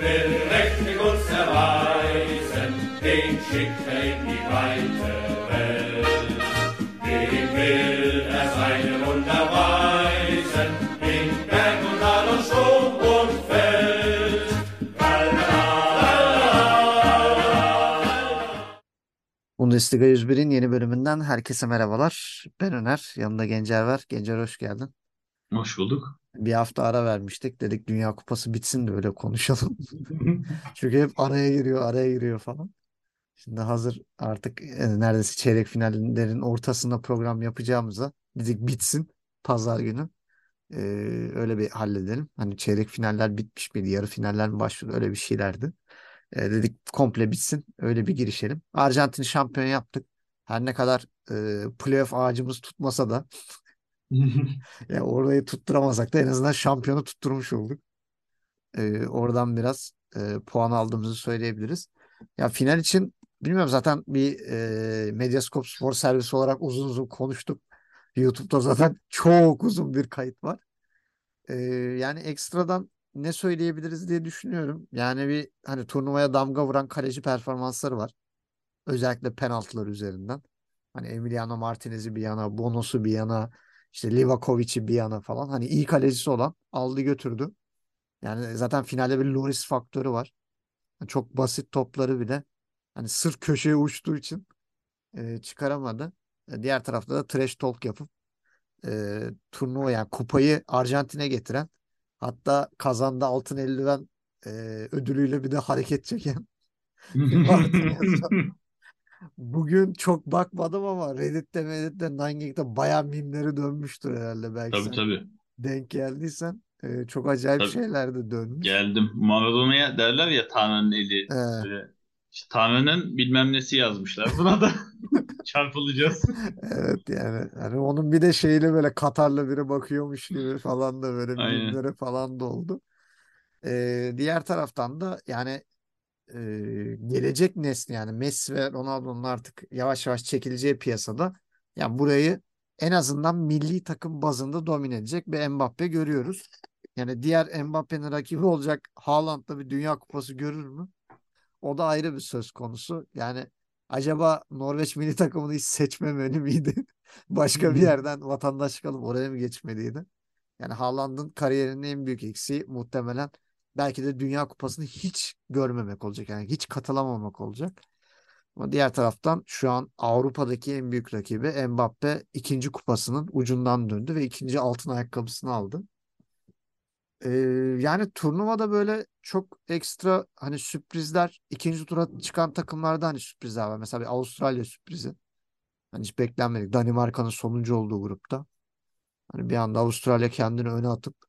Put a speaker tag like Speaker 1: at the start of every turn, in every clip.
Speaker 1: will mächtig uns erweisen, den schickt in die weite Welt. Dem will er seine Wunder weisen, in Berg und Tal und Sturm und Feld.
Speaker 2: Bundesliga 101'in yeni bölümünden herkese merhabalar. Ben Öner, yanımda Gencer var. Gencer hoş geldin.
Speaker 3: Hoş bulduk.
Speaker 2: Bir hafta ara vermiştik. Dedik Dünya Kupası bitsin de öyle konuşalım. Çünkü hep araya giriyor, araya giriyor falan. Şimdi hazır artık e, neredeyse çeyrek finallerin ortasında program yapacağımıza dedik bitsin pazar günü. E, öyle bir halledelim. Hani çeyrek finaller bitmiş miydi, yarı finaller mi başlıyor öyle bir şeylerdi. E, dedik komple bitsin. Öyle bir girişelim. Arjantin şampiyon yaptık. Her ne kadar e, playoff ağacımız tutmasa da yani orayı tutturamasak da en azından şampiyonu tutturmuş olduk. E, oradan biraz e, puan aldığımızı söyleyebiliriz. Ya final için bilmiyorum zaten bir e, Medyascope Spor Servisi olarak uzun uzun konuştuk. YouTube'da zaten çok uzun bir kayıt var. E, yani ekstradan ne söyleyebiliriz diye düşünüyorum. Yani bir hani turnuvaya damga vuran kaleci performansları var. Özellikle penaltılar üzerinden. Hani Emiliano Martinez'i bir yana, Bono'su bir yana, işte Livakovic'i bir yana falan. Hani iyi kalecisi olan aldı götürdü. Yani zaten finalde bir Loris faktörü var. Çok basit topları bile hani sırf köşeye uçtuğu için e, çıkaramadı. E, diğer tarafta da trash talk yapıp e, turnuva yani kupayı Arjantin'e getiren hatta kazanda altın eldiven e, ödülüyle bir de hareket çeken. Bugün çok bakmadım ama Reddit'te Reddit'te Nine bayağı mimleri dönmüştür herhalde belki
Speaker 3: Tabii
Speaker 2: sen
Speaker 3: tabii.
Speaker 2: denk geldiysen. E, çok acayip
Speaker 3: Tabii.
Speaker 2: şeyler de dönmüş.
Speaker 3: Geldim. Maradona'ya derler ya Tanrı'nın eli.
Speaker 2: E,
Speaker 3: Böyle, işte Tanrı'nın bilmem nesi yazmışlar. Buna da çarpılacağız.
Speaker 2: evet yani hani onun bir de şeyle böyle Katar'la biri bakıyormuş gibi falan da böyle
Speaker 3: Aynen.
Speaker 2: mimleri falan da oldu. E, diğer taraftan da yani e, gelecek nesli yani Messi ve Ronaldo'nun artık yavaş yavaş çekileceği piyasada yani burayı en azından milli takım bazında domine edecek bir Mbappe görüyoruz. Yani diğer Mbappe'nin rakibi olacak Haaland'da bir Dünya Kupası görür mü? O da ayrı bir söz konusu. Yani acaba Norveç milli takımını hiç seçmemeli miydi? Başka bir yerden vatandaşlık alıp oraya mı geçmeliydi? Yani Haaland'ın kariyerinin en büyük eksiği muhtemelen belki de Dünya Kupası'nı hiç görmemek olacak. Yani hiç katılamamak olacak. Ama diğer taraftan şu an Avrupa'daki en büyük rakibi Mbappe ikinci kupasının ucundan döndü ve ikinci altın ayakkabısını aldı. Ee, yani turnuvada böyle çok ekstra hani sürprizler ikinci tura çıkan takımlarda hani sürprizler var. Mesela bir Avustralya sürprizi. Hani hiç beklenmedik. Danimarka'nın sonuncu olduğu grupta. Hani bir anda Avustralya kendini öne atıp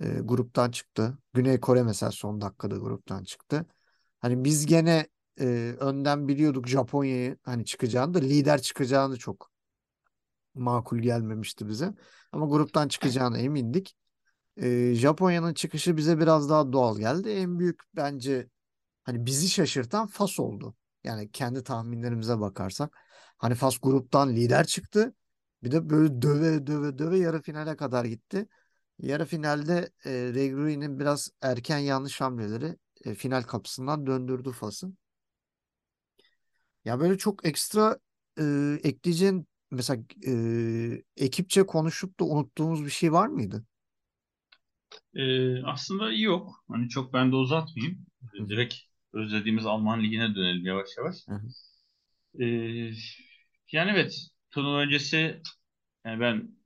Speaker 2: e, gruptan çıktı. Güney Kore mesela son dakikada gruptan çıktı. Hani biz gene e, önden biliyorduk Japonya'yı hani çıkacağını da lider çıkacağını çok makul gelmemişti bize. Ama gruptan çıkacağına emindik. E, Japonya'nın çıkışı bize biraz daha doğal geldi. En büyük bence hani bizi şaşırtan Fas oldu. Yani kendi tahminlerimize bakarsak. Hani Fas gruptan lider çıktı. Bir de böyle döve döve döve yarı finale kadar gitti. Yarı finalde e, Regruy'nin biraz erken yanlış hamleleri e, final kapısından döndürdü Fas'ı. Ya böyle çok ekstra e, ekleyeceğin mesela e, ekipçe konuşup da unuttuğumuz bir şey var mıydı?
Speaker 3: Ee, aslında yok. Hani çok ben de uzatmayayım.
Speaker 2: Hı hı.
Speaker 3: Direkt özlediğimiz Alman Ligi'ne dönelim yavaş yavaş.
Speaker 2: Hı hı.
Speaker 3: Ee, yani evet. Turnuva öncesi yani ben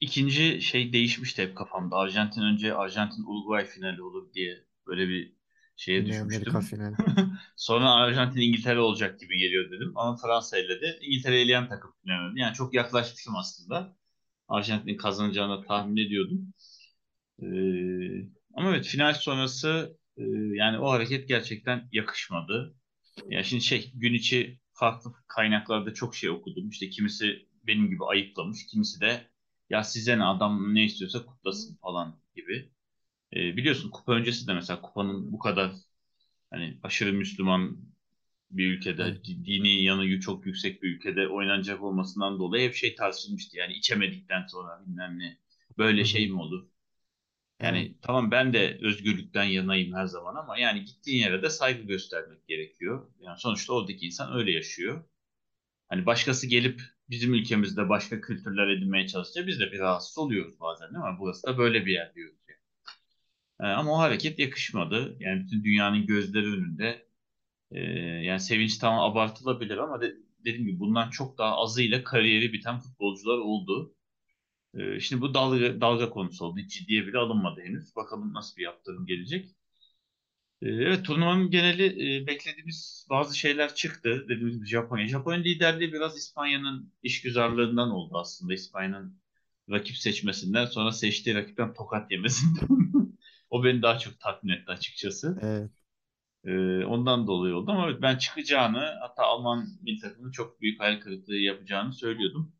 Speaker 3: ikinci şey değişmişti hep kafamda. Arjantin önce Arjantin Uruguay finali olur diye böyle bir şeye
Speaker 2: Amerika
Speaker 3: düşmüştüm.
Speaker 2: finali.
Speaker 3: Sonra Arjantin İngiltere olacak gibi geliyor dedim. Ama Fransa eledi. İngiltere eleyen takım finali. Yani çok yaklaşmışım aslında. Arjantin'in kazanacağını tahmin ediyordum. Ee, ama evet final sonrası e, yani o hareket gerçekten yakışmadı. Ya şimdi şey gün içi farklı kaynaklarda çok şey okudum. İşte kimisi benim gibi ayıplamış, kimisi de ya size ne adam ne istiyorsa kutlasın falan gibi. Ee, biliyorsun kupa öncesi de mesela kupanın bu kadar hani aşırı Müslüman bir ülkede, dini yanı çok yüksek bir ülkede oynanacak olmasından dolayı hep şey tartışılmıştı. Yani içemedikten sonra bilmem ne böyle şey mi olur? Yani tamam ben de özgürlükten yanayım her zaman ama yani gittiğin yere de saygı göstermek gerekiyor. Yani sonuçta oradaki insan öyle yaşıyor. Hani başkası gelip bizim ülkemizde başka kültürler edinmeye çalışınca biz de bir rahatsız oluyoruz bazen değil mi? Burası da böyle bir yer diyoruz yani. Ee, ama o hareket yakışmadı. Yani bütün dünyanın gözleri önünde. Ee, yani sevinç tamam abartılabilir ama de, dediğim gibi bundan çok daha azıyla kariyeri biten futbolcular oldu. Ee, şimdi bu dalga, dalga konusu oldu. Hiç ciddiye bile alınmadı henüz. Bakalım nasıl bir yaptırım gelecek. Ee, Evet turnuvanın geneli e, beklediğimiz bazı şeyler çıktı. Dediğimiz gibi Japonya. Japonya liderliği biraz İspanya'nın işgüzarlığından oldu aslında. İspanya'nın rakip seçmesinden sonra seçtiği rakipten tokat yemesinden. O beni daha çok tatmin etti açıkçası.
Speaker 2: Evet.
Speaker 3: Ee, ondan dolayı oldu ama evet, ben çıkacağını hatta Alman milli takımının çok büyük hayal kırıklığı yapacağını söylüyordum.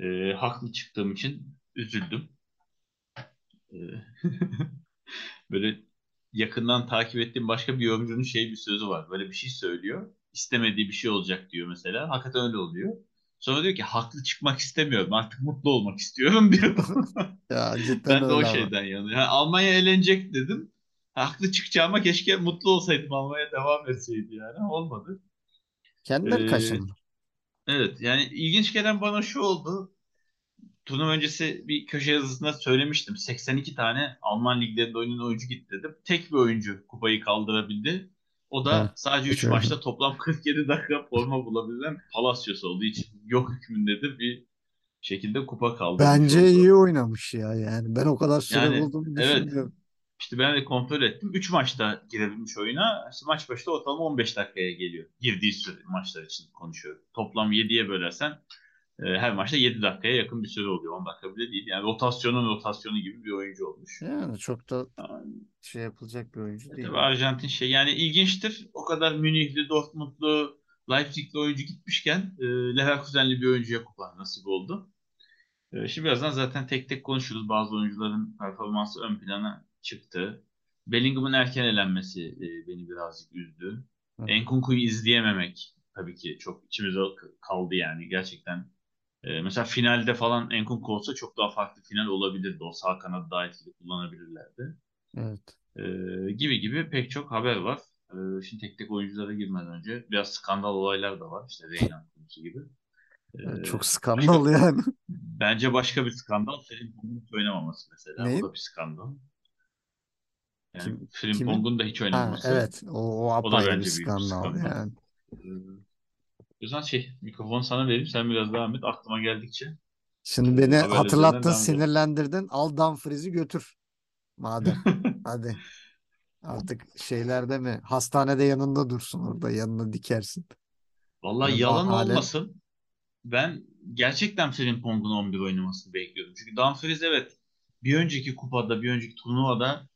Speaker 3: Ee, haklı çıktığım için üzüldüm. Ee, Böyle yakından takip ettiğim başka bir yorumcunun şey bir sözü var. Böyle bir şey söylüyor. İstemediği bir şey olacak diyor mesela. Hakikaten öyle oluyor. Sonra diyor ki haklı çıkmak istemiyorum. Artık mutlu olmak istiyorum diyor.
Speaker 2: Ya cidden
Speaker 3: Ben de o şeyden yanıyorum. Yani Almanya eğlenecek dedim. Haklı çıkacağıma keşke mutlu olsaydım Almanya devam etseydi yani. Olmadı.
Speaker 2: Kendileri
Speaker 3: Ee,
Speaker 2: kaşındı.
Speaker 3: evet yani ilginç gelen bana şu oldu. Turnuva öncesi bir köşe yazısında söylemiştim. 82 tane Alman liglerinde oynayan oyuncu gitti dedim. Tek bir oyuncu kupayı kaldırabildi. O da
Speaker 2: Evet.
Speaker 3: sadece 3
Speaker 2: Hiç öyle.
Speaker 3: maçta toplam 47 dakika forma bulabilen Palacios oldu. Hiç yok hükmündedir bir şekilde kupa kaldırmış
Speaker 2: Bence
Speaker 3: oldu.
Speaker 2: iyi oynamış ya yani. Ben o kadar süre
Speaker 3: Yani
Speaker 2: bulduğunu
Speaker 3: evet işte ben de kontrol ettim. 3 maçta girebilmiş oyuna. İşte maç başta ortalama 15 dakikaya geliyor. Girdiği süre maçlar için konuşuyorum. Toplam 7'ye bölersen e, her maçta 7 dakikaya yakın bir süre oluyor. 10 dakika bile değil. Yani rotasyonun rotasyonu gibi bir oyuncu olmuş.
Speaker 2: Yani çok da
Speaker 3: Yani,
Speaker 2: şey yapılacak bir oyuncu değil.
Speaker 3: tabii Arjantin şey yani ilginçtir. O kadar Münihli, Dortmundlu, Leipzig'li oyuncu gitmişken e, Leverkusenli bir oyuncuya kupa nasip oldu. E, şimdi birazdan zaten tek tek konuşuruz. Bazı oyuncuların performansı ön plana çıktı. Bellingham'ın erken elenmesi e, beni birazcık üzdü. Enkunku'yu izleyememek tabii ki çok içimize kaldı yani gerçekten. E, mesela finalde falan Enkunku olsa çok daha farklı final olabilirdi. O sağ kanadı daha etkili kullanabilirlerdi.
Speaker 2: Evet.
Speaker 3: E, gibi gibi pek çok haber var. E, şimdi tek tek oyunculara girmeden önce biraz skandal olaylar da var. İşte Reynan konusu gibi.
Speaker 2: Evet, çok
Speaker 3: başka
Speaker 2: skandal yani.
Speaker 3: Bence başka bir skandal Frimpong'un hiç oynamaması mesela. O
Speaker 2: Neyim?
Speaker 3: da bir skandal. Yani
Speaker 2: Kim?
Speaker 3: Frimpong'un da hiç
Speaker 2: Ha,
Speaker 3: oynamaması
Speaker 2: evet. O, o
Speaker 3: o da
Speaker 2: apayrı bir
Speaker 3: bence büyük bir
Speaker 2: skandal
Speaker 3: skandal.
Speaker 2: yani.
Speaker 3: Yüzden şey mikrofonu sana vereyim sen biraz devam et aklıma geldikçe
Speaker 2: Şimdi beni
Speaker 3: haberler üzerinden
Speaker 2: hatırlattın,
Speaker 3: devam edelim.
Speaker 2: sinirlendirdin. Al Dumfries'i götür madem. Hadi. Artık şeylerde mi? Hastanede yanında dursun orada. Yanına dikersin.
Speaker 3: Vallahi
Speaker 2: Böyle
Speaker 3: yalan
Speaker 2: bahane.
Speaker 3: olmasın ben gerçekten Frimpong'un 11 oynamasını bekliyordum. Çünkü Dumfries evet bir önceki kupada bir önceki turnuvada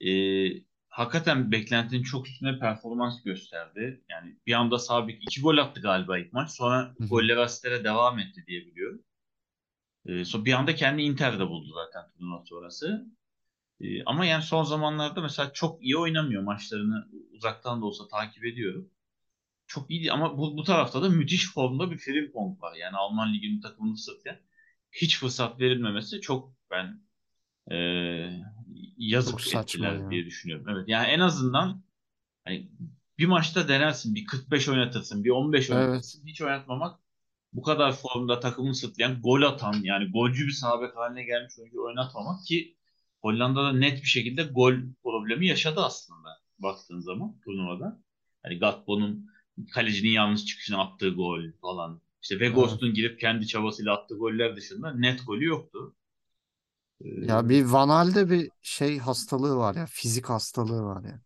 Speaker 3: e, hakikaten beklentinin çok üstüne performans gösterdi. Yani bir anda sabit iki gol attı galiba ilk maç. Sonra
Speaker 2: Hı hı.
Speaker 3: goller asistlere devam etti diye biliyorum. E, sonra bir anda kendi Inter'de buldu zaten turnuva sonrası. E, ama yani son zamanlarda mesela çok iyi oynamıyor maçlarını uzaktan da olsa takip ediyorum. Çok iyi ama bu, bu tarafta da müthiş formda bir Frimpong var. Yani Alman Ligi'nin takımını sırtlayan. Hiç fırsat verilmemesi çok ben e, yazık ettiler
Speaker 2: ya.
Speaker 3: diye düşünüyorum. Evet yani en azından hani bir maçta denersin, bir 45 oynatırsın, bir 15
Speaker 2: Evet.
Speaker 3: oynatırsın. Hiç oynatmamak bu kadar formda takımını sırtlayan, gol atan yani golcü bir sağ bek haline gelmiş oyuncu oynatmamak ki Hollanda'da net bir şekilde gol problemi yaşadı aslında baktığın zaman turnuvada. Hani Gatbo'nun kalecinin yanlış çıkışına attığı gol falan. İşte
Speaker 2: Evet.
Speaker 3: Weghorst'un girip kendi çabasıyla attığı goller dışında net golü yoktu. Ee,
Speaker 2: Ya bir Van Hal'de bir şey hastalığı var ya. Fizik hastalığı var ya.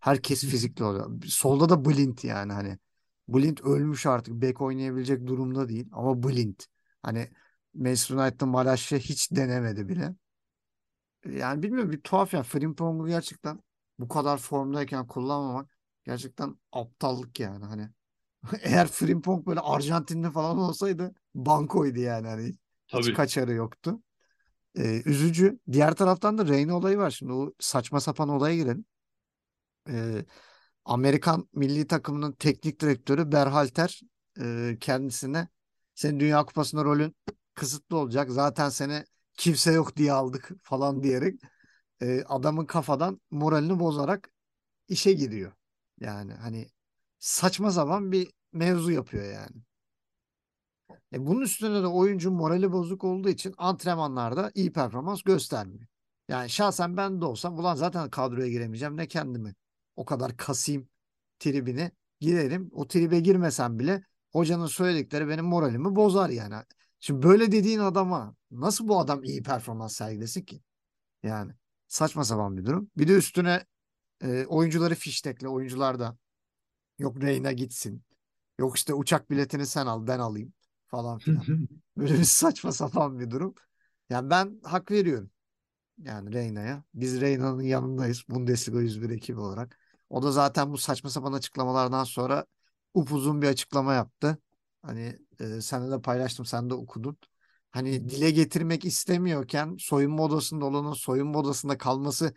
Speaker 2: Herkes fizikli oluyor. Solda da Blind yani hani. Blind ölmüş artık. Bek oynayabilecek durumda değil. Ama Blind. Hani Manchester United'da Malaşya hiç denemedi bile. Yani bilmiyorum bir tuhaf yani. Frimpong'u gerçekten bu kadar formdayken kullanmamak gerçekten aptallık yani. Hani eğer Frimpong böyle Arjantinli falan olsaydı bankoydu yani. Hani hiç
Speaker 3: tabii.
Speaker 2: kaçarı yoktu. Ee, üzücü. Diğer taraftan da Reyna olayı var. Şimdi o saçma sapan olaya girelim. Ee, Amerikan milli takımının teknik direktörü Berhalter e, kendisine senin Dünya Kupası'nda rolün kısıtlı olacak. Zaten seni kimse yok diye aldık falan diyerek e, adamın kafadan moralini bozarak işe giriyor. Yani hani saçma sapan bir mevzu yapıyor yani. E bunun üstüne de oyuncu morali bozuk olduğu için antrenmanlarda iyi performans göstermiyor. Yani şahsen ben de olsam ulan zaten kadroya giremeyeceğim ne kendimi o kadar kasayım tribine girerim. O tribe girmesem bile hocanın söyledikleri benim moralimi bozar yani. Şimdi böyle dediğin adama nasıl bu adam iyi performans sergilesin ki? Yani saçma sapan bir durum. Bir de üstüne e, oyuncuları fiştekle. Oyuncular da yok Reyna gitsin. Yok işte uçak biletini sen al ben alayım falan filan. Böyle bir saçma sapan bir durum. Yani ben hak veriyorum. Yani Reyna'ya. Biz Reyna'nın yanındayız. Bundesliga 101 ekibi olarak. O da zaten bu saçma sapan açıklamalardan sonra upuzun bir açıklama yaptı. Hani e, sen de paylaştım sen de okudun. Hani dile getirmek istemiyorken soyunma odasında olanın soyunma odasında kalması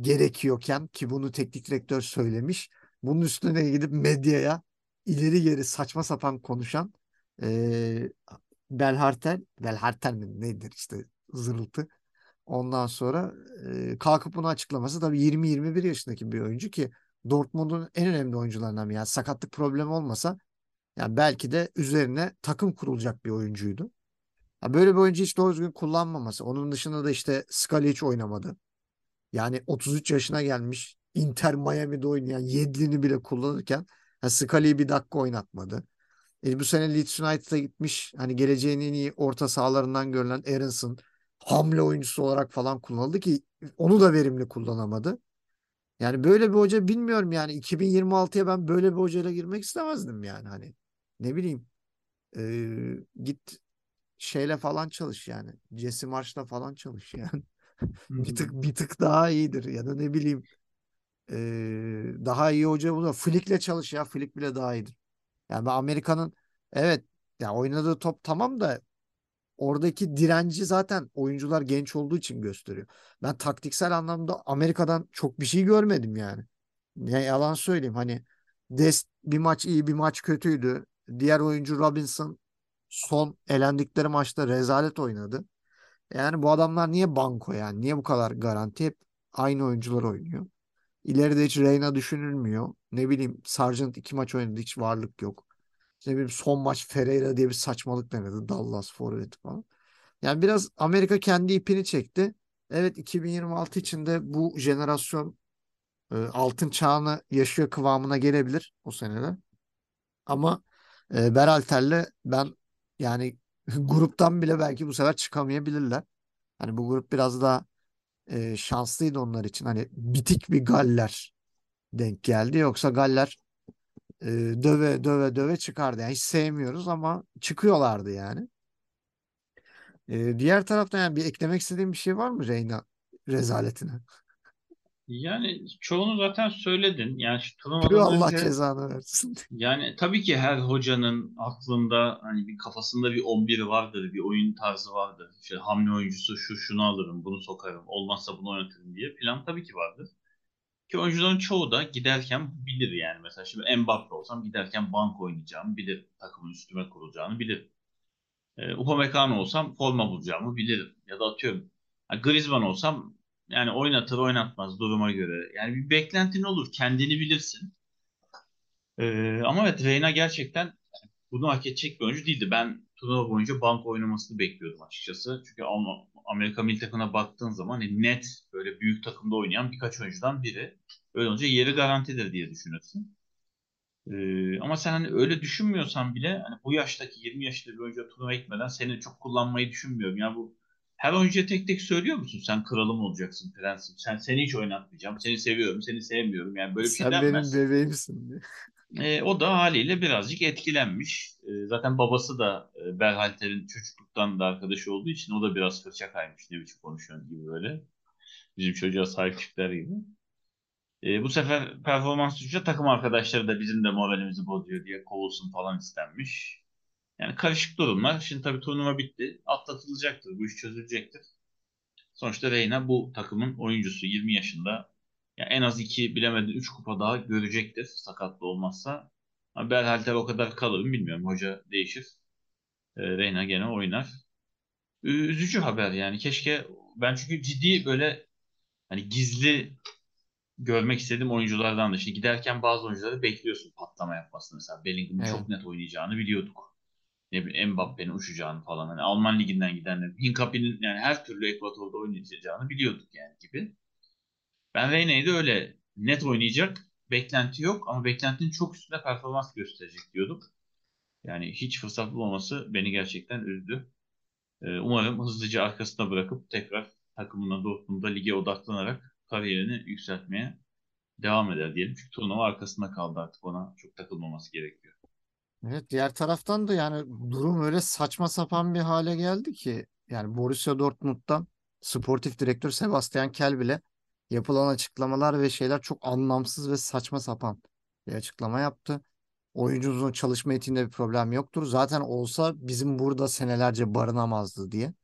Speaker 2: gerekiyorken ki bunu teknik direktör söylemiş. Bunun üstüne gidip medyaya ileri geri saçma sapan konuşan e, Belhartel, Belhartel mi nedir işte zırıltı. Ondan sonra e, kalkıp bunu açıklaması tabii 20-21 yaşındaki bir oyuncu ki Dortmund'un en önemli oyuncularından biri. Yani sakatlık problemi olmasa yani belki de üzerine takım kurulacak bir oyuncuydu. Ya böyle bir oyuncu hiç doğru düzgün kullanmaması. Onun dışında da işte Scully hiç oynamadı. Yani 33 yaşına gelmiş. Inter Miami'de oynayan Yedlin'i bile kullanırken yani Scully'yi bir dakika oynatmadı. E, bu sene Leeds United'a gitmiş. Hani geleceğin en iyi orta sahalarından görülen Aronson hamle oyuncusu olarak falan kullanıldı ki onu da verimli kullanamadı. Yani böyle bir hoca bilmiyorum yani 2026'ya ben böyle bir hocayla girmek istemezdim yani hani ne bileyim e, git şeyle falan çalış yani Jesse Marsh'la falan çalış yani bir tık bir tık daha iyidir ya da ne bileyim e, daha iyi hoca bulur. Flick'le çalış ya Flick bile daha iyidir. Yani ben Amerika'nın evet ya oynadığı top tamam da oradaki direnci zaten oyuncular genç olduğu için gösteriyor. Ben taktiksel anlamda Amerika'dan çok bir şey görmedim yani. Ne yalan söyleyeyim hani Dest bir maç iyi bir maç kötüydü. Diğer oyuncu Robinson son elendikleri maçta rezalet oynadı. Yani bu adamlar niye banko yani? Niye bu kadar garanti? Hep aynı oyuncular oynuyor. İleride hiç Reyna düşünülmüyor. Ne bileyim Sargent iki maç oynadı hiç varlık yok. İşte bir son maç Ferreira diye bir saçmalık denedi. Dallas forvet falan. Yani biraz Amerika kendi ipini çekti. Evet 2026 içinde bu jenerasyon e, altın çağını yaşıyor kıvamına gelebilir o senede. Ama e, Berhalter'le ben yani gruptan bile belki bu sefer çıkamayabilirler. Hani bu grup biraz daha e, şanslıydı onlar için. Hani bitik bir Galler denk geldi. Yoksa Galler e, döve döve döve çıkardı. Yani hiç sevmiyoruz ama çıkıyorlardı yani. E, diğer taraftan yani bir eklemek istediğim bir şey var mı Reyna rezaletine?
Speaker 3: Yani çoğunu zaten söyledin. Yani şu
Speaker 2: Tüh
Speaker 3: turnuvadan
Speaker 2: Allah
Speaker 3: önce
Speaker 2: cezanı versin.
Speaker 3: yani tabii ki her hocanın aklında hani bir kafasında bir 11 vardır, bir oyun tarzı vardır. İşte hamle oyuncusu şu şunu alırım, bunu sokarım, olmazsa bunu oynatırım diye plan tabii ki vardır. Ki oyuncuların çoğu da giderken bilir yani. Mesela şimdi Mbappe olsam giderken bank oynayacağımı bilir. Takımın üstüme kurulacağını bilir. E, Upamecano olsam forma bulacağımı bilirim. Ya da atıyorum. Ha, Griezmann olsam yani oynatır oynatmaz duruma göre. Yani bir beklentin olur. Kendini bilirsin. E, ama evet Reyna gerçekten bunu hak edecek bir oyuncu değildi. Ben turnuva boyunca bank oynamasını bekliyordum açıkçası. Çünkü Amerika milli takımına baktığın zaman hani net böyle büyük takımda oynayan birkaç oyuncudan biri. Öyle olunca yeri garantidir diye düşünürsün. Ee, ama sen hani öyle düşünmüyorsan bile hani bu yaştaki 20 yaşında bir oyuncu turnuva gitmeden seni çok kullanmayı düşünmüyorum. Yani bu her oyuncuya tek tek söylüyor musun? Sen kralım olacaksın, prensim. Sen seni hiç oynatmayacağım. Seni seviyorum, seni sevmiyorum. Yani böyle bir şey
Speaker 2: Sen benim
Speaker 3: denmez.
Speaker 2: bebeğimsin diye.
Speaker 3: E, o da haliyle birazcık etkilenmiş. E, zaten babası da e, Berhalter'in çocukluktan da arkadaşı olduğu için o da biraz fırça kaymış. Ne biçim konuşuyorsun gibi böyle. Bizim çocuğa sahip çıktılar gibi. E, bu sefer performans düşünce takım arkadaşları da bizim de moralimizi bozuyor diye kovulsun falan istenmiş. Yani karışık durumlar. Şimdi tabii turnuva bitti. Atlatılacaktır. Bu iş çözülecektir. Sonuçta Reyna bu takımın oyuncusu. 20 yaşında. Yani en az 2 bilemedin 3 kupa daha görecektir sakatlı olmazsa. Ama Berhalter o kadar kalır mı bilmiyorum. Hoca değişir. E, Reyna gene oynar. Üzücü haber yani. Keşke ben çünkü ciddi böyle hani gizli görmek istediğim oyunculardan da. Şimdi giderken bazı oyuncuları bekliyorsun patlama yapmasını. Mesela Bellingham'ın
Speaker 2: Evet.
Speaker 3: çok net oynayacağını biliyorduk. Ne bileyim Mbappe'nin uçacağını falan. Hani Alman liginden gidenler. Hinkapi'nin yani her türlü Ekvator'da oynayacağını biliyorduk yani gibi. Ben Reyna'yı da öyle net oynayacak. Beklenti yok ama beklentinin çok üstünde performans gösterecek diyorduk. Yani hiç fırsat bulmaması beni gerçekten üzdü. Ee, umarım hızlıca arkasına bırakıp tekrar takımına Dortmund'da lige odaklanarak kariyerini yükseltmeye devam eder diyelim. Çünkü turnuva arkasında kaldı artık ona çok takılmaması gerekiyor.
Speaker 2: Evet, diğer taraftan da yani durum öyle saçma sapan bir hale geldi ki yani Borussia Dortmund'dan sportif direktör Sebastian Kel bile yapılan açıklamalar ve şeyler çok anlamsız ve saçma sapan bir açıklama yaptı. Oyuncumuzun çalışma etiğinde bir problem yoktur. Zaten olsa bizim burada senelerce barınamazdı diye.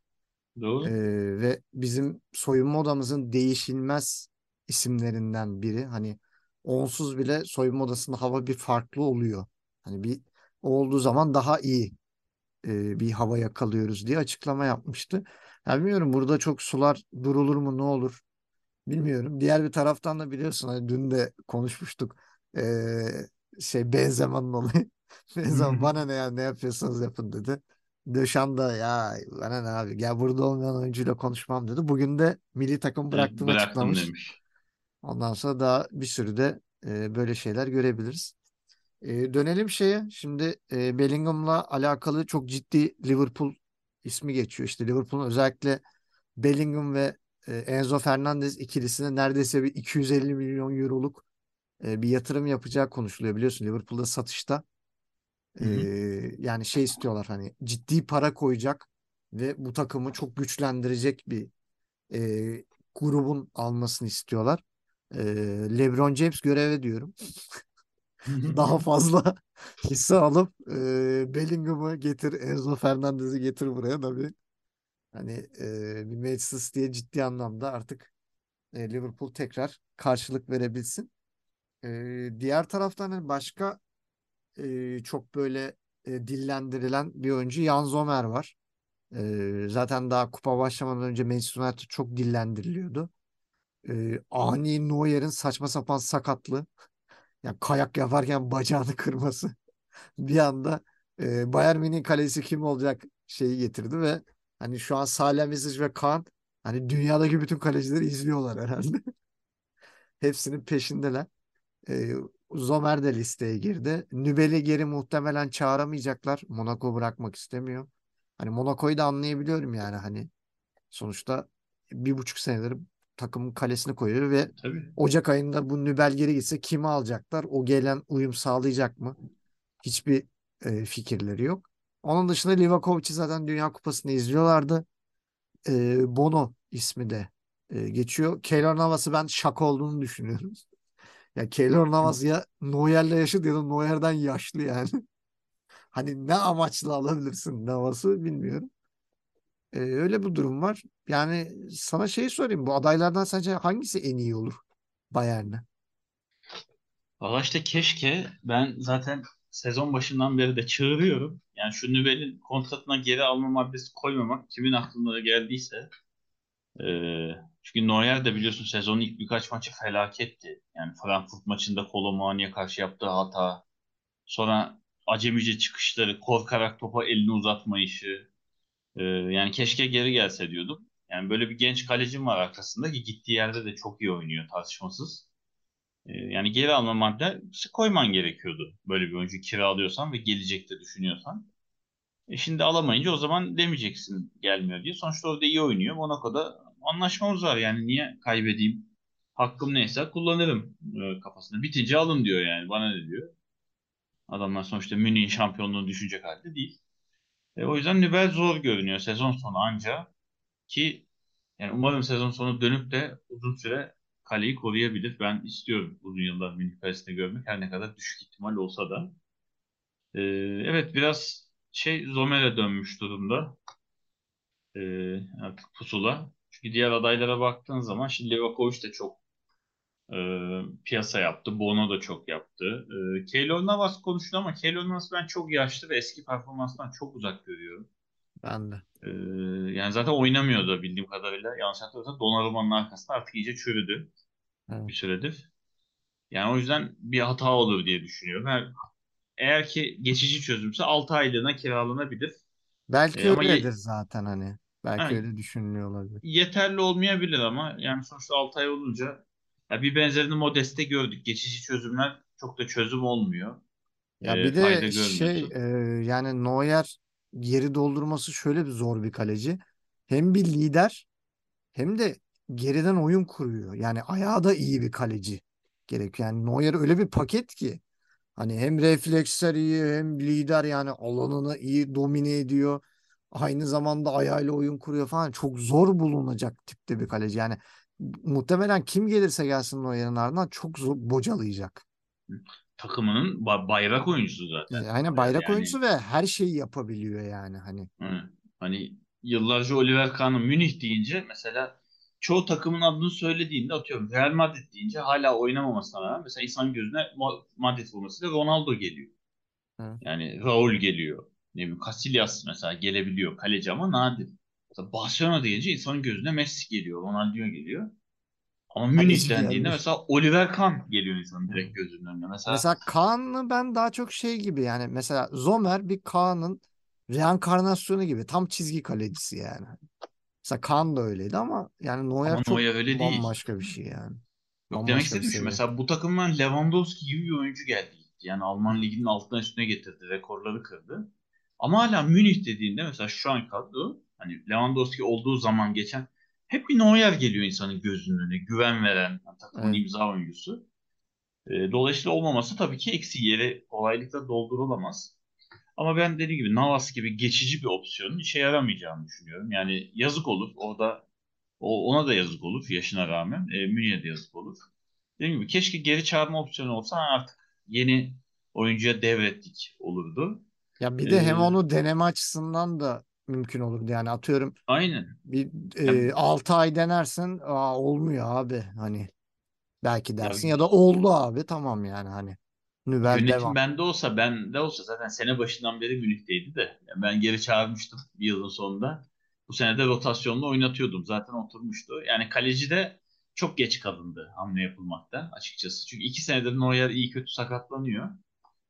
Speaker 3: Doğru.
Speaker 2: Ee, ve bizim soyunma odamızın değişilmez isimlerinden biri. Hani onsuz bile soyunma odasında hava bir farklı oluyor. Hani bir olduğu zaman daha iyi e, bir hava yakalıyoruz diye açıklama yapmıştı. Yani bilmiyorum burada çok sular durulur mu ne olur bilmiyorum. Diğer bir taraftan da biliyorsun hani dün de konuşmuştuk Ee, şey Benzema'nın olayı. Benzema bana ne ya ne yapıyorsanız yapın dedi. Döşan da ya bana ne abi gel burada olmayan oyuncuyla konuşmam dedi. Bugün de milli takım bıraktığını
Speaker 3: Bıraktım
Speaker 2: açıklamış.
Speaker 3: demiş.
Speaker 2: Ondan sonra daha bir sürü de e, böyle şeyler görebiliriz. E, dönelim şeye. Şimdi e, Bellingham'la alakalı çok ciddi Liverpool ismi geçiyor. İşte Liverpool'un özellikle Bellingham ve e, Enzo Fernandez ikilisine neredeyse bir 250 milyon euroluk e, bir yatırım yapacağı konuşuluyor. Biliyorsun Liverpool'da satışta
Speaker 3: Hı hı.
Speaker 2: e, yani şey istiyorlar hani ciddi para koyacak ve bu takımı çok güçlendirecek bir e, grubun almasını istiyorlar. E, LeBron James göreve diyorum. Daha fazla hisse alıp e, Bellingham'ı getir, Enzo Fernandez'i getir buraya da bir hani e, bir Manchester City'ye ciddi anlamda artık e, Liverpool tekrar karşılık verebilsin. E, diğer taraftan hani başka e, çok böyle e, dillendirilen bir oyuncu Jan Sommer var. E, zaten daha kupa başlamadan önce Manchester United çok dillendiriliyordu. E, ani Neuer'in saçma sapan sakatlığı. Yani kayak yaparken bacağını kırması. Bir anda e, Bayern Münih'in kalesi kim olacak şeyi getirdi ve hani şu an Salihamidzic ve Kaan hani dünyadaki bütün kalecileri izliyorlar herhalde. Hepsinin peşindeler. E, Zomer de listeye girdi. Nübel'i geri muhtemelen çağıramayacaklar. Monaco bırakmak istemiyor. Hani Monaco'yu da anlayabiliyorum yani hani sonuçta bir buçuk senedir takımın kalesini koyuyor ve
Speaker 3: Tabii.
Speaker 2: Ocak ayında bu Nübel geri gitse kimi alacaklar? O gelen uyum sağlayacak mı? Hiçbir e, fikirleri yok. Onun dışında Livakovic'i zaten Dünya Kupası'nda izliyorlardı. E, Bono ismi de e, geçiyor. Keylor Navas'ı ben şaka olduğunu düşünüyorum. Ya Keylor Navas ya Neuer'le yaşadı ya da Neuer'den yaşlı yani. Hani ne amaçla alabilirsin Navas'ı bilmiyorum. E, öyle bir durum var. Yani sana şeyi sorayım. Bu adaylardan sence hangisi en iyi olur Bayern'e?
Speaker 3: Valla işte keşke ben zaten sezon başından beri de çığırıyorum. Yani şu Nübel'in kontratına geri alma maddesi koymamak kimin aklına geldiyse. Ee, çünkü Neuer de biliyorsun sezonun ilk birkaç maçı felaketti. Yani Frankfurt maçında Kolomani'ye karşı yaptığı hata. Sonra acemice çıkışları, korkarak topa elini uzatmayışı. Ee, yani keşke geri gelse diyordum. Yani böyle bir genç kalecim var arkasında ki gittiği yerde de çok iyi oynuyor tartışmasız. Ee, yani geri alma maddesi koyman gerekiyordu. Böyle bir oyuncu kiralıyorsan ve gelecekte düşünüyorsan. E şimdi alamayınca o zaman demeyeceksin gelmiyor diye. Sonuçta orada iyi oynuyor. Monaco'da anlaşmamız var yani niye kaybedeyim? Hakkım neyse kullanırım e, kafasında. Bitince alın diyor yani. Bana ne diyor? Adamlar sonuçta Münih'in şampiyonluğunu düşünecek halde değil. E, o yüzden Nübel zor görünüyor sezon sonu anca ki yani umarım sezon sonu dönüp de uzun süre kaleyi koruyabilir. Ben istiyorum uzun yıllar Münih kalesinde görmek her ne kadar düşük ihtimal olsa da. E, evet biraz şey Zomer'e dönmüş durumda. E, artık pusula. Çünkü diğer adaylara baktığın zaman şimdi Livakovic de çok e, piyasa yaptı. Bono da çok yaptı. E, Keylor Navas konuştu ama Keylor Navas ben çok yaşlı ve eski performanstan çok uzak görüyorum.
Speaker 2: Ben de.
Speaker 3: Ee, yani zaten oynamıyor da bildiğim kadarıyla. Yanlış hatırlamıyorsam Donnarumma'nın arkasında artık iyice çürüdü
Speaker 2: Evet.
Speaker 3: bir süredir. Yani o yüzden bir hata olur diye düşünüyorum. Eğer, eğer ki geçici çözümse 6 aylığına kiralanabilir.
Speaker 2: Belki
Speaker 3: Ee,
Speaker 2: öyledir zaten hani. Belki
Speaker 3: Ha,
Speaker 2: öyle düşünülüyor olabilir.
Speaker 3: yeterli olmayabilir ama yani sonuçta 6 ay olunca ya bir benzerini Modest'te gördük. Geçici çözümler çok da çözüm olmuyor.
Speaker 2: Ya
Speaker 3: Ee,
Speaker 2: bir de şey e, yani Neuer geri doldurması şöyle bir zor bir kaleci. Hem bir lider hem de geriden oyun kuruyor. Yani ayağı da iyi bir kaleci gerekiyor. Yani Neuer öyle bir paket ki hani hem refleksler iyi hem lider yani alanını iyi domine ediyor. Aynı zamanda ayağıyla oyun kuruyor falan. Çok zor bulunacak tipte bir kaleci. Yani muhtemelen kim gelirse gelsin Neuer'in ardından çok zor bocalayacak.
Speaker 3: Takımının ba- bayrak oyuncusu zaten.
Speaker 2: aynen bayrak
Speaker 3: Yani
Speaker 2: oyuncusu ve her şeyi yapabiliyor yani hani.
Speaker 3: Hı. Hani yıllarca Oliver Kahn'ın Münih deyince mesela çoğu takımın adını söylediğinde atıyorum Real Madrid deyince hala oynamamasına rağmen mesela insanın gözüne Madrid formasıyla Ronaldo geliyor.
Speaker 2: Hı.
Speaker 3: Yani Raul geliyor. Ne bileyim Casillas mesela gelebiliyor. Kaleci ama nadir. Mesela Barcelona deyince insanın gözüne Messi geliyor. Ronaldinho geliyor. Ama Münih
Speaker 2: Kaleci
Speaker 3: dendiğinde mesela Oliver Kahn geliyor insanın direkt gözünün önüne. Mesela
Speaker 2: Mesela Kaan'ı ben daha çok şey gibi yani mesela Zomer bir Kaan'ın reenkarnasyonu gibi tam çizgi kalecisi yani. Mesela Kaan da öyleydi ama yani Neuer
Speaker 3: ama
Speaker 2: çok
Speaker 3: Neuer öyle değil.
Speaker 2: bambaşka bir şey yani.
Speaker 3: Yok demek
Speaker 2: Bambaşka
Speaker 3: istediğim şu. Mesela bu takımdan Lewandowski gibi bir oyuncu geldi. Yani Alman liginin altına üstüne getirdi. Rekorları kırdı. Ama hala Münih dediğinde mesela şu an kadro hani Lewandowski olduğu zaman geçen hep bir Neuer geliyor insanın gözünün önüne. Güven veren, takımın
Speaker 2: Evet.
Speaker 3: imza oyuncusu. E, dolayısıyla olmaması tabii ki eksi yeri kolaylıkla doldurulamaz. Ama ben dediğim gibi Navas gibi geçici bir opsiyonun işe yaramayacağını düşünüyorum. Yani yazık olur. Orada o, ona da yazık olur yaşına rağmen. E, Münih'e de yazık olur. Dediğim gibi keşke geri çağırma opsiyonu olsa artık yeni oyuncuya devrettik olurdu.
Speaker 2: Ya bir de hem
Speaker 3: E,
Speaker 2: onu deneme açısından da mümkün olurdu. Yani atıyorum
Speaker 3: aynen.
Speaker 2: bir
Speaker 3: Ya,
Speaker 2: e, 6 ay denersin aa, olmuyor abi hani belki
Speaker 3: ya
Speaker 2: dersin ya da oldu abi tamam yani hani Nübel
Speaker 3: Yönetim
Speaker 2: devam.
Speaker 3: bende olsa bende olsa zaten sene başından beri Münih'teydi de yani ben geri çağırmıştım bir yılın sonunda. Bu sene de rotasyonla oynatıyordum. Zaten oturmuştu. Yani kaleci de çok geç kalındı hamle yapılmakta açıkçası. Çünkü iki senedir Neuer iyi kötü sakatlanıyor.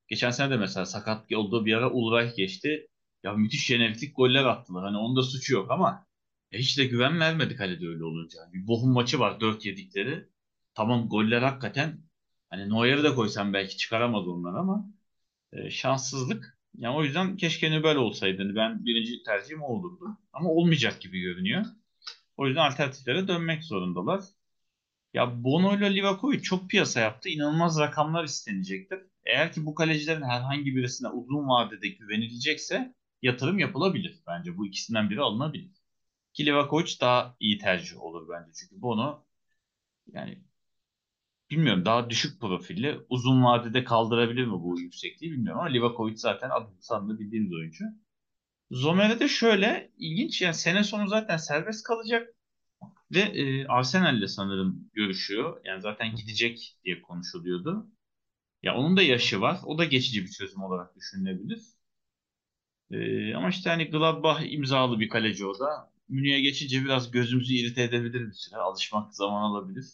Speaker 3: Geçen sene de mesela sakat olduğu bir ara Ulreich geçti. Ya müthiş jeneriklik goller attılar. Hani onda suçu yok ama ya hiç de güven vermedi kalede öyle olunca. Bir Bochum maçı var 4 yedikleri. Tamam goller hakikaten hani Neuer'i de koysan belki çıkaramaz onlar ama e, şanssızlık. Yani o yüzden keşke Nübel olsaydı. Hani ben birinci tercihim olurdu. Ama olmayacak gibi görünüyor. O yüzden alternatiflere dönmek zorundalar. Ya Bono ile Livakovic çok piyasa yaptı. İnanılmaz rakamlar istenecektir. Eğer ki bu kalecilerin herhangi birisine uzun vadede güvenilecekse yatırım yapılabilir. Bence bu ikisinden biri alınabilir. Ki Livakovic daha iyi tercih olur bence. Çünkü Bono yani bilmiyorum daha düşük profilli. Uzun vadede kaldırabilir mi bu yüksekliği bilmiyorum ama Livakovic zaten adını sandığı bildiğimiz oyuncu. Zomer'e de şöyle ilginç yani sene sonu zaten serbest kalacak. Ve e, Arsenal'le sanırım görüşüyor. Yani zaten gidecek diye konuşuluyordu. Ya onun da yaşı var. O da geçici bir çözüm olarak düşünülebilir. E, ama işte hani Gladbach imzalı bir kaleci o da. Münih'e geçince biraz gözümüzü irite edebilir bir süre. Alışmak zaman alabilir.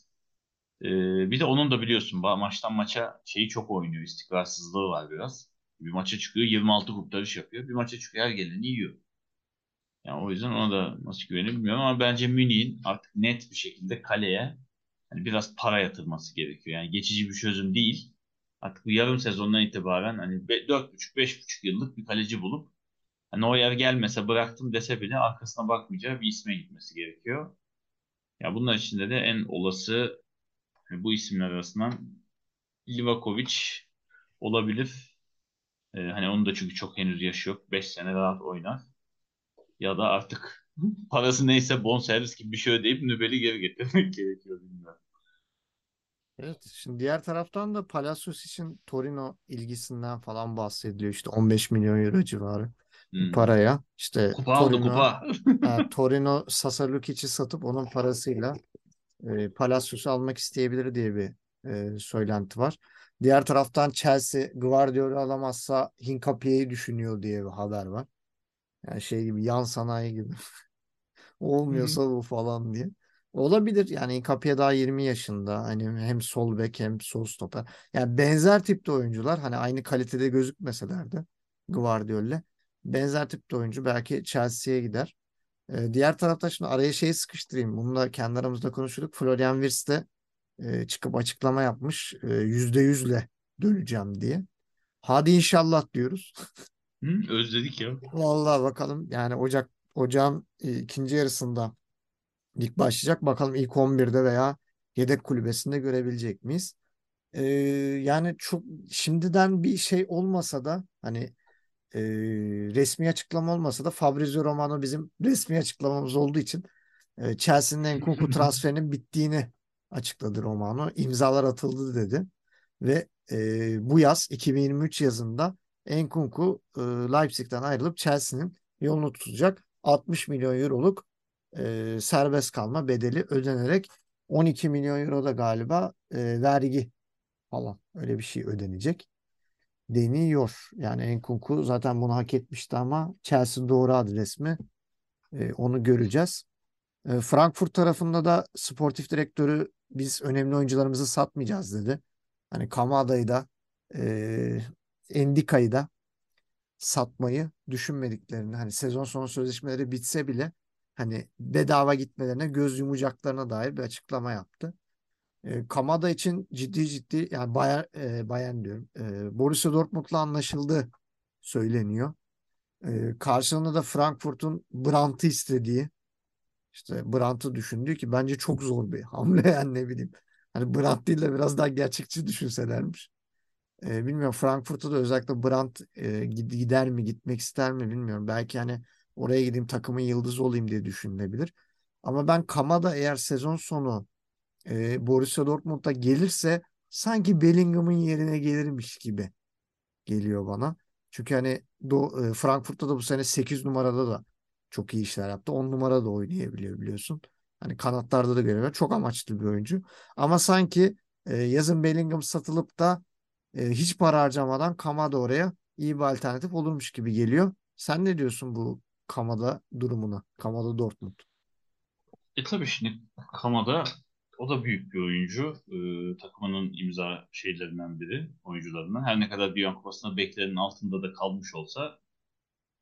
Speaker 3: E, bir de onun da biliyorsun maçtan maça şeyi çok oynuyor. İstikrarsızlığı var biraz. Bir maça çıkıyor 26 kurtarış yapıyor. Bir maça çıkıyor her geleni yiyor. Yani o yüzden ona da nasıl güvenir bilmiyorum ama bence Münih'in artık net bir şekilde kaleye hani biraz para yatırması gerekiyor. Yani geçici bir çözüm değil. Artık bu yarım sezondan itibaren hani 4,5-5,5 yıllık bir kaleci bulup hani yer gelmese bıraktım dese bile arkasına bakmayacağı bir isme gitmesi gerekiyor. Ya bunlar içinde de en olası hani bu isimler arasından Livakovic olabilir. Ee, hani onun da çünkü çok henüz yaşı yok. 5 sene rahat oynar. Ya da artık parası neyse bonservis gibi bir şey ödeyip Nübel'i geri getirmek gerekiyor bilmiyorum.
Speaker 2: Evet, şimdi diğer taraftan da Palacios için Torino ilgisinden falan bahsediliyor. İşte 15 milyon euro civarı
Speaker 3: Hmm.
Speaker 2: paraya. İşte
Speaker 3: Kupa aldı
Speaker 2: Torino,
Speaker 3: kupa.
Speaker 2: ha, Torino Sasa Lukic'i satıp onun parasıyla e, Palacios'u almak isteyebilir diye bir e, söylenti var. Diğer taraftan Chelsea Guardiola alamazsa Hincapie'yi düşünüyor diye bir haber var. Yani şey gibi yan sanayi gibi. Olmuyorsa bu falan diye. Olabilir yani Kapıya daha 20 yaşında. Hani hem sol bek hem sol stoper. Yani benzer tipte oyuncular hani aynı kalitede gözükmeseler de Guardiola benzer tipte oyuncu belki Chelsea'ye gider. Ee, diğer tarafta şimdi araya şeyi sıkıştırayım. Bunu da kendi aramızda konuştuk. Florian Wirtz de e, çıkıp açıklama yapmış. E, yüzde yüzle döneceğim diye. Hadi inşallah diyoruz.
Speaker 3: Hı, özledik ya.
Speaker 2: Vallahi bakalım yani Ocak Ocağın e, ikinci yarısında lig başlayacak. Bakalım ilk 11'de veya yedek kulübesinde görebilecek miyiz? Ee, yani çok şimdiden bir şey olmasa da hani e, resmi açıklama olmasa da Fabrizio Romano bizim resmi açıklamamız olduğu için e, Chelsea'nin Nkunku transferinin bittiğini açıkladı Romano. İmzalar atıldı dedi. Ve e, bu yaz 2023 yazında Nkunku e, Leipzig'ten ayrılıp Chelsea'nin yolunu tutacak 60 milyon euroluk e, serbest kalma bedeli ödenerek 12 milyon euro da galiba e, vergi falan öyle bir şey ödenecek deniyor. Yani Nkunku zaten bunu hak etmişti ama Chelsea doğru adres mi? E, onu göreceğiz. E, Frankfurt tarafında da sportif direktörü biz önemli oyuncularımızı satmayacağız dedi. Hani Kamada'yı da e, Endika'yı da satmayı düşünmediklerini hani sezon sonu sözleşmeleri bitse bile hani bedava gitmelerine göz yumacaklarına dair bir açıklama yaptı. E, Kamada için ciddi ciddi yani Bayern, e, Bayern diyorum. E, Borussia Dortmund'la anlaşıldı söyleniyor. E, karşılığında da Frankfurt'un Brandt'ı istediği işte Brandt'ı düşündüğü ki bence çok zor bir hamle yani ne bileyim. Hani Brandt değil de biraz daha gerçekçi düşünselermiş. E, bilmiyorum Frankfurt'a da özellikle Brandt e, gider mi gitmek ister mi bilmiyorum. Belki hani oraya gideyim takımın yıldızı olayım diye düşünülebilir. Ama ben Kamada eğer sezon sonu e, Borussia Dortmund'a gelirse sanki Bellingham'ın yerine gelirmiş gibi geliyor bana. Çünkü hani Do e, Frankfurt'ta da bu sene 8 numarada da çok iyi işler yaptı. 10 numarada da oynayabiliyor biliyorsun. Hani kanatlarda da görüyor. Çok amaçlı bir oyuncu. Ama sanki e, yazın Bellingham satılıp da e, hiç para harcamadan Kamada oraya iyi bir alternatif olurmuş gibi geliyor. Sen ne diyorsun bu Kamada durumuna? Kamada Dortmund.
Speaker 3: E tabii şimdi Kamada o da büyük bir oyuncu. Ee, takımının imza şeylerinden biri, oyuncularından. Her ne kadar bir Kupası'nda beklenenin altında da kalmış olsa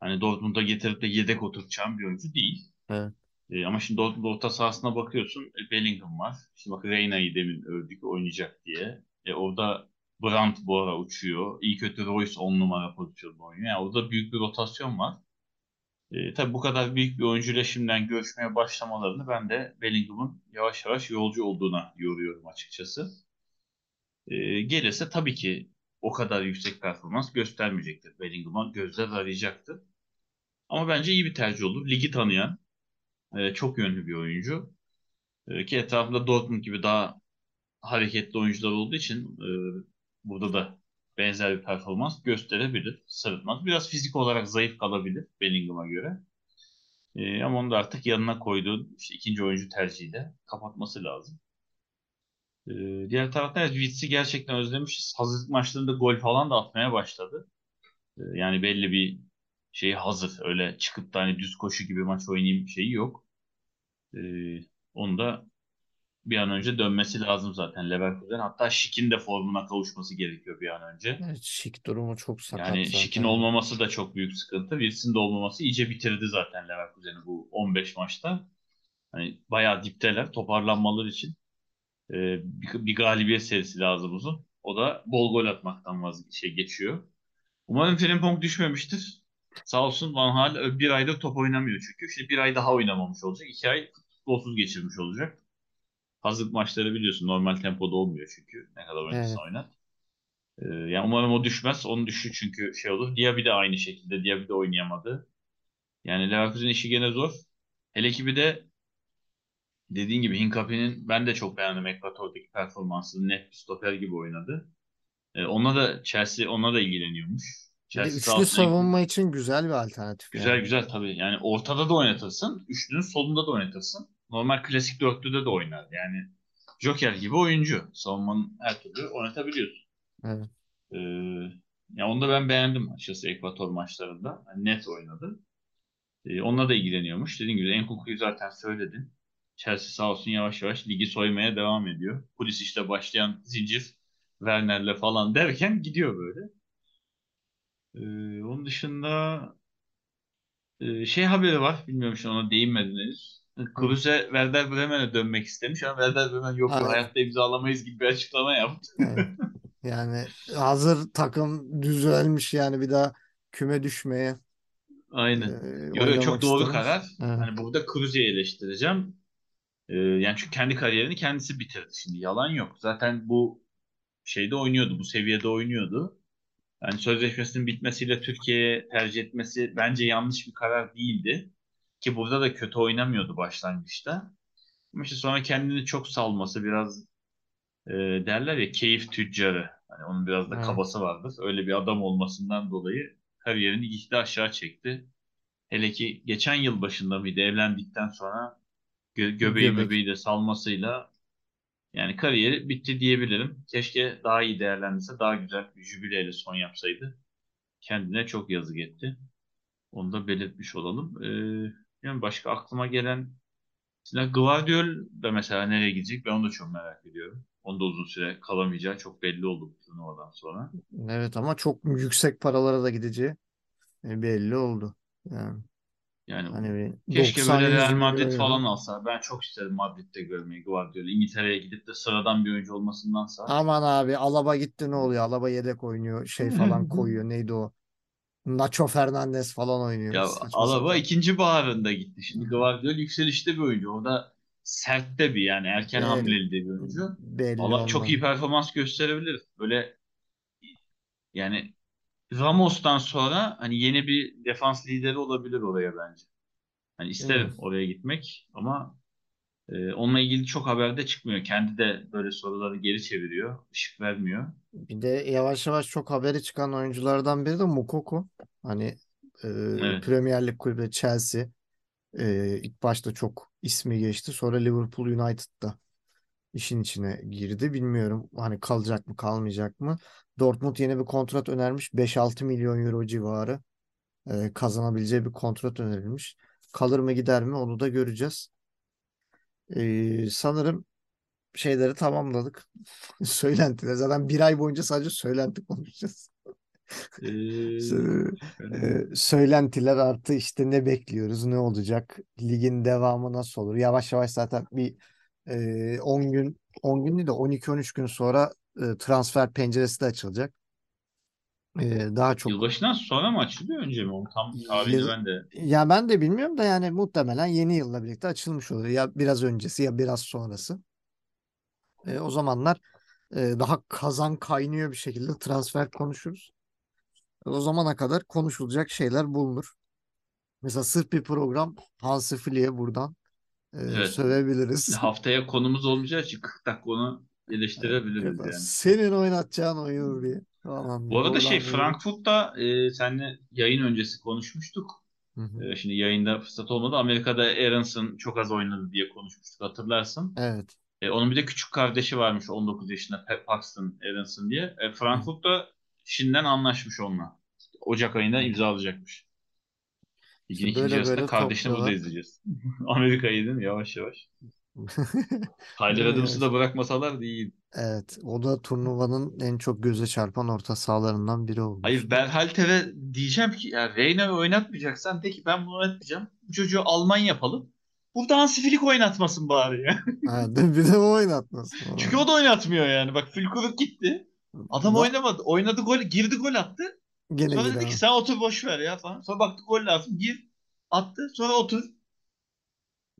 Speaker 3: hani Dortmund'a getirip de yedek oturtacağım bir oyuncu değil.
Speaker 2: Evet.
Speaker 3: Ee, ama şimdi Dortmund orta sahasına bakıyorsun. E, Bellingham var. Şimdi bak Reyna'yı demin övdük oynayacak diye. E, orada Brandt bu ara uçuyor. İyi kötü Royce 10 numara pozisyonda oynuyor. Yani orada büyük bir rotasyon var. E, tabii bu kadar büyük bir oyuncuyla şimdiden görüşmeye başlamalarını ben de Bellingham'ın yavaş yavaş yolcu olduğuna yoruyorum açıkçası. E, gelirse tabii ki o kadar yüksek performans göstermeyecektir. Bellingham'a gözler arayacaktır. Ama bence iyi bir tercih olur. Ligi tanıyan, e, çok yönlü bir oyuncu. E, ki etrafında Dortmund gibi daha hareketli oyuncular olduğu için e, burada da benzer bir performans gösterebilir. Sırıtmaz. Biraz fizik olarak zayıf kalabilir Bellingham'a göre. E, ama onu da artık yanına koyduğu işte ikinci oyuncu tercihiyle kapatması lazım. E, diğer taraftan evet Witz'i gerçekten özlemişiz. Hazırlık maçlarında gol falan da atmaya başladı. E, yani belli bir şey hazır. Öyle çıkıp da hani düz koşu gibi maç oynayayım şeyi yok. E, onu da bir an önce dönmesi lazım zaten Leverkusen. Hatta Şik'in de formuna kavuşması gerekiyor bir an önce.
Speaker 2: Evet, Şik durumu çok sakat
Speaker 3: Yani
Speaker 2: zaten.
Speaker 3: Şik'in olmaması da çok büyük sıkıntı. Wilson de olmaması iyice bitirdi zaten Leverkusen'i bu 15 maçta. Hani bayağı dipteler toparlanmaları için. Ee, bir, bir galibiyet serisi lazım uzun. O da bol gol atmaktan vaz şey geçiyor. Umarım Frimpong düşmemiştir. Sağ olsun Van Hal bir ayda top oynamıyor çünkü. Şimdi bir ay daha oynamamış olacak. İki ay futbolsuz geçirmiş olacak. Hazırlık maçları biliyorsun normal tempoda olmuyor çünkü. Ne kadar oynarsa
Speaker 2: Evet.
Speaker 3: oynar. Ee, yani umarım o düşmez. Onun düşü çünkü şey olur. Diaby de aynı şekilde. Diaby de oynayamadı. Yani Leverkusen işi gene zor. Hele ki bir de dediğin gibi Hincapié'nin ben de çok beğendim Ekvator'daki performansını. Net bir stoper gibi oynadı. Ee, ona da Chelsea ona da ilgileniyormuş. Chelsea
Speaker 2: üçlü
Speaker 3: en-
Speaker 2: savunma için güzel bir alternatif
Speaker 3: Güzel
Speaker 2: yani.
Speaker 3: güzel tabii. Yani ortada da oynatırsın. Üçlünün solunda da oynatırsın. Normal klasik dörtlüde de oynar. Yani Joker gibi oyuncu. Savunmanın her türlü oynatabiliyorsun.
Speaker 2: Evet.
Speaker 3: Ee, ya onu da ben beğendim açıkçası Ekvator maçlarında. Yani net oynadı. E, onunla da ilgileniyormuş. Dediğim gibi Enkunku'yu zaten söyledin. Chelsea sağ olsun yavaş yavaş ligi soymaya devam ediyor. Polis işte başlayan zincir Werner'le falan derken gidiyor böyle. E, onun dışında e, şey haberi var. Bilmiyorum şu ona değinmedin henüz. Kruse Werder Bremen'e dönmek istemiş ama Werder Bremen yok
Speaker 2: Evet.
Speaker 3: hayatta imzalamayız gibi bir açıklama yaptı.
Speaker 2: Evet. Yani hazır takım düzelmiş yani bir daha küme düşmeye
Speaker 3: Aynen.
Speaker 2: e,
Speaker 3: Yo, çok doğru
Speaker 2: istemez.
Speaker 3: karar.
Speaker 2: Evet.
Speaker 3: Hani burada Kruse'yi eleştireceğim. Ee, yani çünkü kendi kariyerini kendisi bitirdi şimdi. Yalan yok. Zaten bu şeyde oynuyordu. Bu seviyede oynuyordu. Yani sözleşmesinin bitmesiyle Türkiye'ye tercih etmesi bence yanlış bir karar değildi. Ki burada da kötü oynamıyordu başlangıçta. Ama işte sonra kendini çok salması biraz e, derler ya keyif tüccarı. Hani onun biraz da
Speaker 2: Evet.
Speaker 3: kabası vardır. Öyle bir adam olmasından dolayı kariyerini gitti aşağı çekti. Hele ki geçen yıl başında mıydı evlendikten sonra gö- göbeği
Speaker 2: Göbek.
Speaker 3: möbeği de salmasıyla yani kariyeri bitti diyebilirim. Keşke daha iyi değerlendirse, daha güzel bir jübileyle son yapsaydı. Kendine çok yazık etti. Onu da belirtmiş olalım. Ee, yani başka aklıma gelen Mesela Gvardiol da mesela nereye gidecek ben onu da çok merak ediyorum. Onu da uzun süre kalamayacağı çok belli oldu bu turnuvadan sonra.
Speaker 2: Evet ama çok yüksek paralara da gideceği e, belli oldu. Yani
Speaker 3: Yani
Speaker 2: hani bir
Speaker 3: keşke
Speaker 2: 90
Speaker 3: böyle
Speaker 2: 100
Speaker 3: Real Madrid falan alsa. Ben çok isterim Madrid'de görmeyi Guardiola'yı. İngiltere'ye gidip de sıradan bir oyuncu olmasındansa.
Speaker 2: Aman abi Alaba gitti ne oluyor? Alaba yedek oynuyor. Şey falan koyuyor. Neydi o? Nacho Fernandez falan oynuyor.
Speaker 3: Ya Alaba ikinci baharında gitti. Şimdi Guardiola yükselişte bir oyuncu. O da sertte bir yani erken
Speaker 2: Belli,
Speaker 3: hamleli de bir oyuncu.
Speaker 2: belli
Speaker 3: Valla çok iyi performans gösterebilir. Böyle yani Ramos'tan sonra hani yeni bir defans lideri olabilir oraya bence. Hani isterim
Speaker 2: Evet.
Speaker 3: oraya gitmek ama e, onunla ilgili çok haberde çıkmıyor. Kendi de böyle soruları geri çeviriyor. ışık vermiyor.
Speaker 2: Bir de yavaş yavaş çok haberi çıkan oyunculardan biri de Moukoko. Hani e,
Speaker 3: Evet.
Speaker 2: Premier Lig kulübü Chelsea. E, ilk başta çok ismi geçti. Sonra Liverpool United'da işin içine girdi. Bilmiyorum hani kalacak mı kalmayacak mı. Dortmund yeni bir kontrat önermiş. 5-6 milyon euro civarı e, kazanabileceği bir kontrat önerilmiş. Kalır mı gider mi onu da göreceğiz. E, sanırım şeyleri tamamladık. Söylentiler. Zaten bir ay boyunca sadece söylenti konuşacağız.
Speaker 3: Ee,
Speaker 2: söylentiler artı işte ne bekliyoruz, ne olacak, ligin devamı nasıl olur? Yavaş yavaş zaten bir e, 10 gün, 10 gün değil de 12-13 gün sonra e, transfer penceresi de açılacak. E, daha çok
Speaker 3: yılbaşından sonra mı açılıyor önce mi? Onu tam tarihini
Speaker 2: yıl,
Speaker 3: ben de
Speaker 2: ya ben de bilmiyorum da yani muhtemelen yeni yılla birlikte açılmış olur. Ya biraz öncesi ya biraz sonrası. E, o zamanlar e, daha kazan kaynıyor bir şekilde transfer konuşuruz. O zamana kadar konuşulacak şeyler bulunur. Mesela sırf bir program Hansi Flick'e buradan e,
Speaker 3: evet
Speaker 2: sövebiliriz.
Speaker 3: haftaya konumuz olmayacağı için 40 dakika onu eleştirebiliriz yani.
Speaker 2: senin oynatacağın oyun diye. Tamam
Speaker 3: Bu arada şey. Frankfurt'ta e, seninle yayın öncesi konuşmuştuk.
Speaker 2: Hı hı.
Speaker 3: E, şimdi yayında fırsat olmadı. Amerika'da Aarons'ın çok az oynadı diye konuşmuştuk hatırlarsın.
Speaker 2: Evet.
Speaker 3: E, onun bir de küçük kardeşi varmış 19 yaşında Pe- Paxton Aarons'ın diye. E, Frankfurt'ta şimdiden anlaşmış onunla. Ocak ayında imzalayacakmış. Ligin
Speaker 2: İşte
Speaker 3: ikinci yarısında
Speaker 2: böyle
Speaker 3: kardeşini burada
Speaker 2: topluyorlar.
Speaker 3: izleyeceğiz. Amerika'yı değil mi? Yavaş yavaş. Tyler Adams'ı da bırakmasalar değil.
Speaker 2: Evet. O da turnuvanın en çok göze çarpan orta sahalarından biri
Speaker 3: Hayır
Speaker 2: olmuştu.
Speaker 3: Berhalter'e diyeceğim ki ya Reyna'yı oynatmayacaksan de ki ben bunu oynatmayacağım. Bu çocuğu Alman yapalım. Burada Hansi Flick oynatmasın bari ya.
Speaker 2: Ha, de- bir de o oynatmasın.
Speaker 3: Çünkü o da oynatmıyor yani. Bak Fülkuruk gitti. Adam
Speaker 2: Da,
Speaker 3: oynamadı. Oynadı gol, girdi gol attı.
Speaker 2: gene
Speaker 3: Sonra dedi ki sen otur boş ver ya falan. Sonra baktı gol lazım. Gir. Attı. Sonra otur.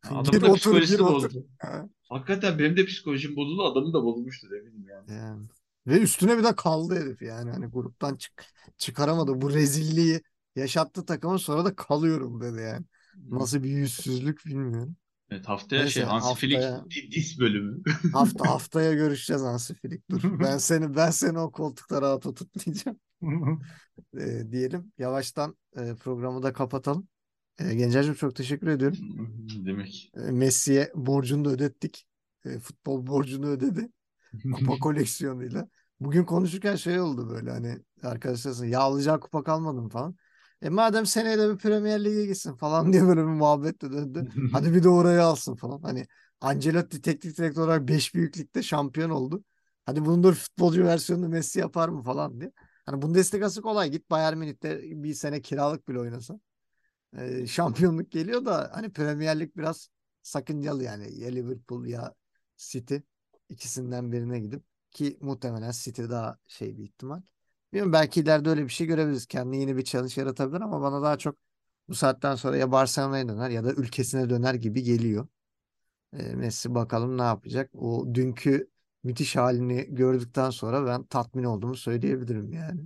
Speaker 3: Ya
Speaker 2: Gir
Speaker 3: Adamın da
Speaker 2: otur, gir otur. Ha,
Speaker 3: Hakikaten benim de psikolojim bozuldu. Adamın da bozulmuştur eminim yani.
Speaker 2: Yani. Ve üstüne bir de kaldı herif yani. Hani gruptan çık çıkaramadı. Bu rezilliği yaşattı takıma sonra da kalıyorum dedi yani. Nasıl bir yüzsüzlük bilmiyorum.
Speaker 3: Evet haftaya şey
Speaker 2: Neyse
Speaker 3: Hansi Flick
Speaker 2: haftaya
Speaker 3: di- dis bölümü.
Speaker 2: hafta haftaya görüşeceğiz Hansi Flick. Dur. Ben seni ben seni o koltukta rahat oturtmayacağım. Ee, diyelim. Yavaştan e, programı da kapatalım. E, Gencerciğim çok teşekkür ediyorum.
Speaker 3: Demek.
Speaker 2: E, Messi'ye borcunu da ödettik. E, futbol borcunu ödedi. Kupa koleksiyonuyla. Bugün konuşurken şey oldu böyle hani arkadaşlar ya alacağı kupa kalmadı mı falan. E madem seneye de bir Premier Lig'e gitsin falan diye böyle bir muhabbet de döndü. Hadi bir de orayı alsın falan. Hani Ancelotti teknik direktör olarak 5 büyüklükte şampiyon oldu. Hadi bunun da futbolcu versiyonunu Messi yapar mı falan diye. Hani Bundesliga'sı kolay. Git Bayern Münih'te bir sene kiralık bile oynasa. E, şampiyonluk geliyor da hani Premier Lig biraz sakıncalı yani. Ya Liverpool ya City ikisinden birine gidip ki muhtemelen City daha şey bir ihtimal. Bilmiyorum belki ileride öyle bir şey görebiliriz. Kendi yeni bir challenge yaratabilir ama bana daha çok bu saatten sonra ya Barcelona'ya döner ya da ülkesine döner gibi geliyor. E, Messi bakalım ne yapacak. O dünkü müthiş halini gördükten sonra ben tatmin olduğumu söyleyebilirim yani.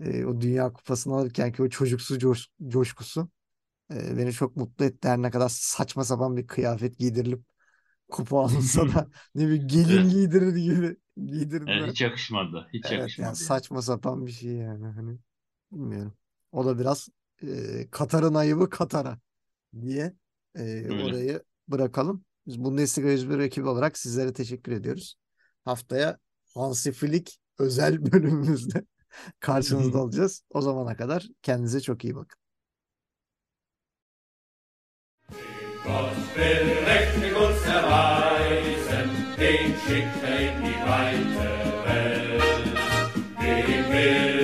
Speaker 2: E, o Dünya Kupası'nı alırken ki o çocuksu coş- coşkusu e, beni çok mutlu etti. Her ne kadar saçma sapan bir kıyafet giydirilip kupa alınsa da ne bir gelin
Speaker 3: Evet.
Speaker 2: giydirir gibi
Speaker 3: Evet,
Speaker 2: giydirdiler.
Speaker 3: hiç yakışmadı. Hiç
Speaker 2: Evet
Speaker 3: yakışmadı
Speaker 2: yani
Speaker 3: yani.
Speaker 2: saçma sapan bir şey yani hani bilmiyorum. O da biraz e, Katar'ın ayıbı Katar'a diye e,
Speaker 3: Öyle.
Speaker 2: orayı bırakalım. Biz Bundesliga 101 ekibi olarak sizlere teşekkür ediyoruz. Haftaya Hansi Flick özel bölümümüzde karşınızda olacağız. O zamana kadar kendinize çok iyi bakın.
Speaker 1: Gott will mächtig uns erweisen, den schickt er in die weite Welt. Dem will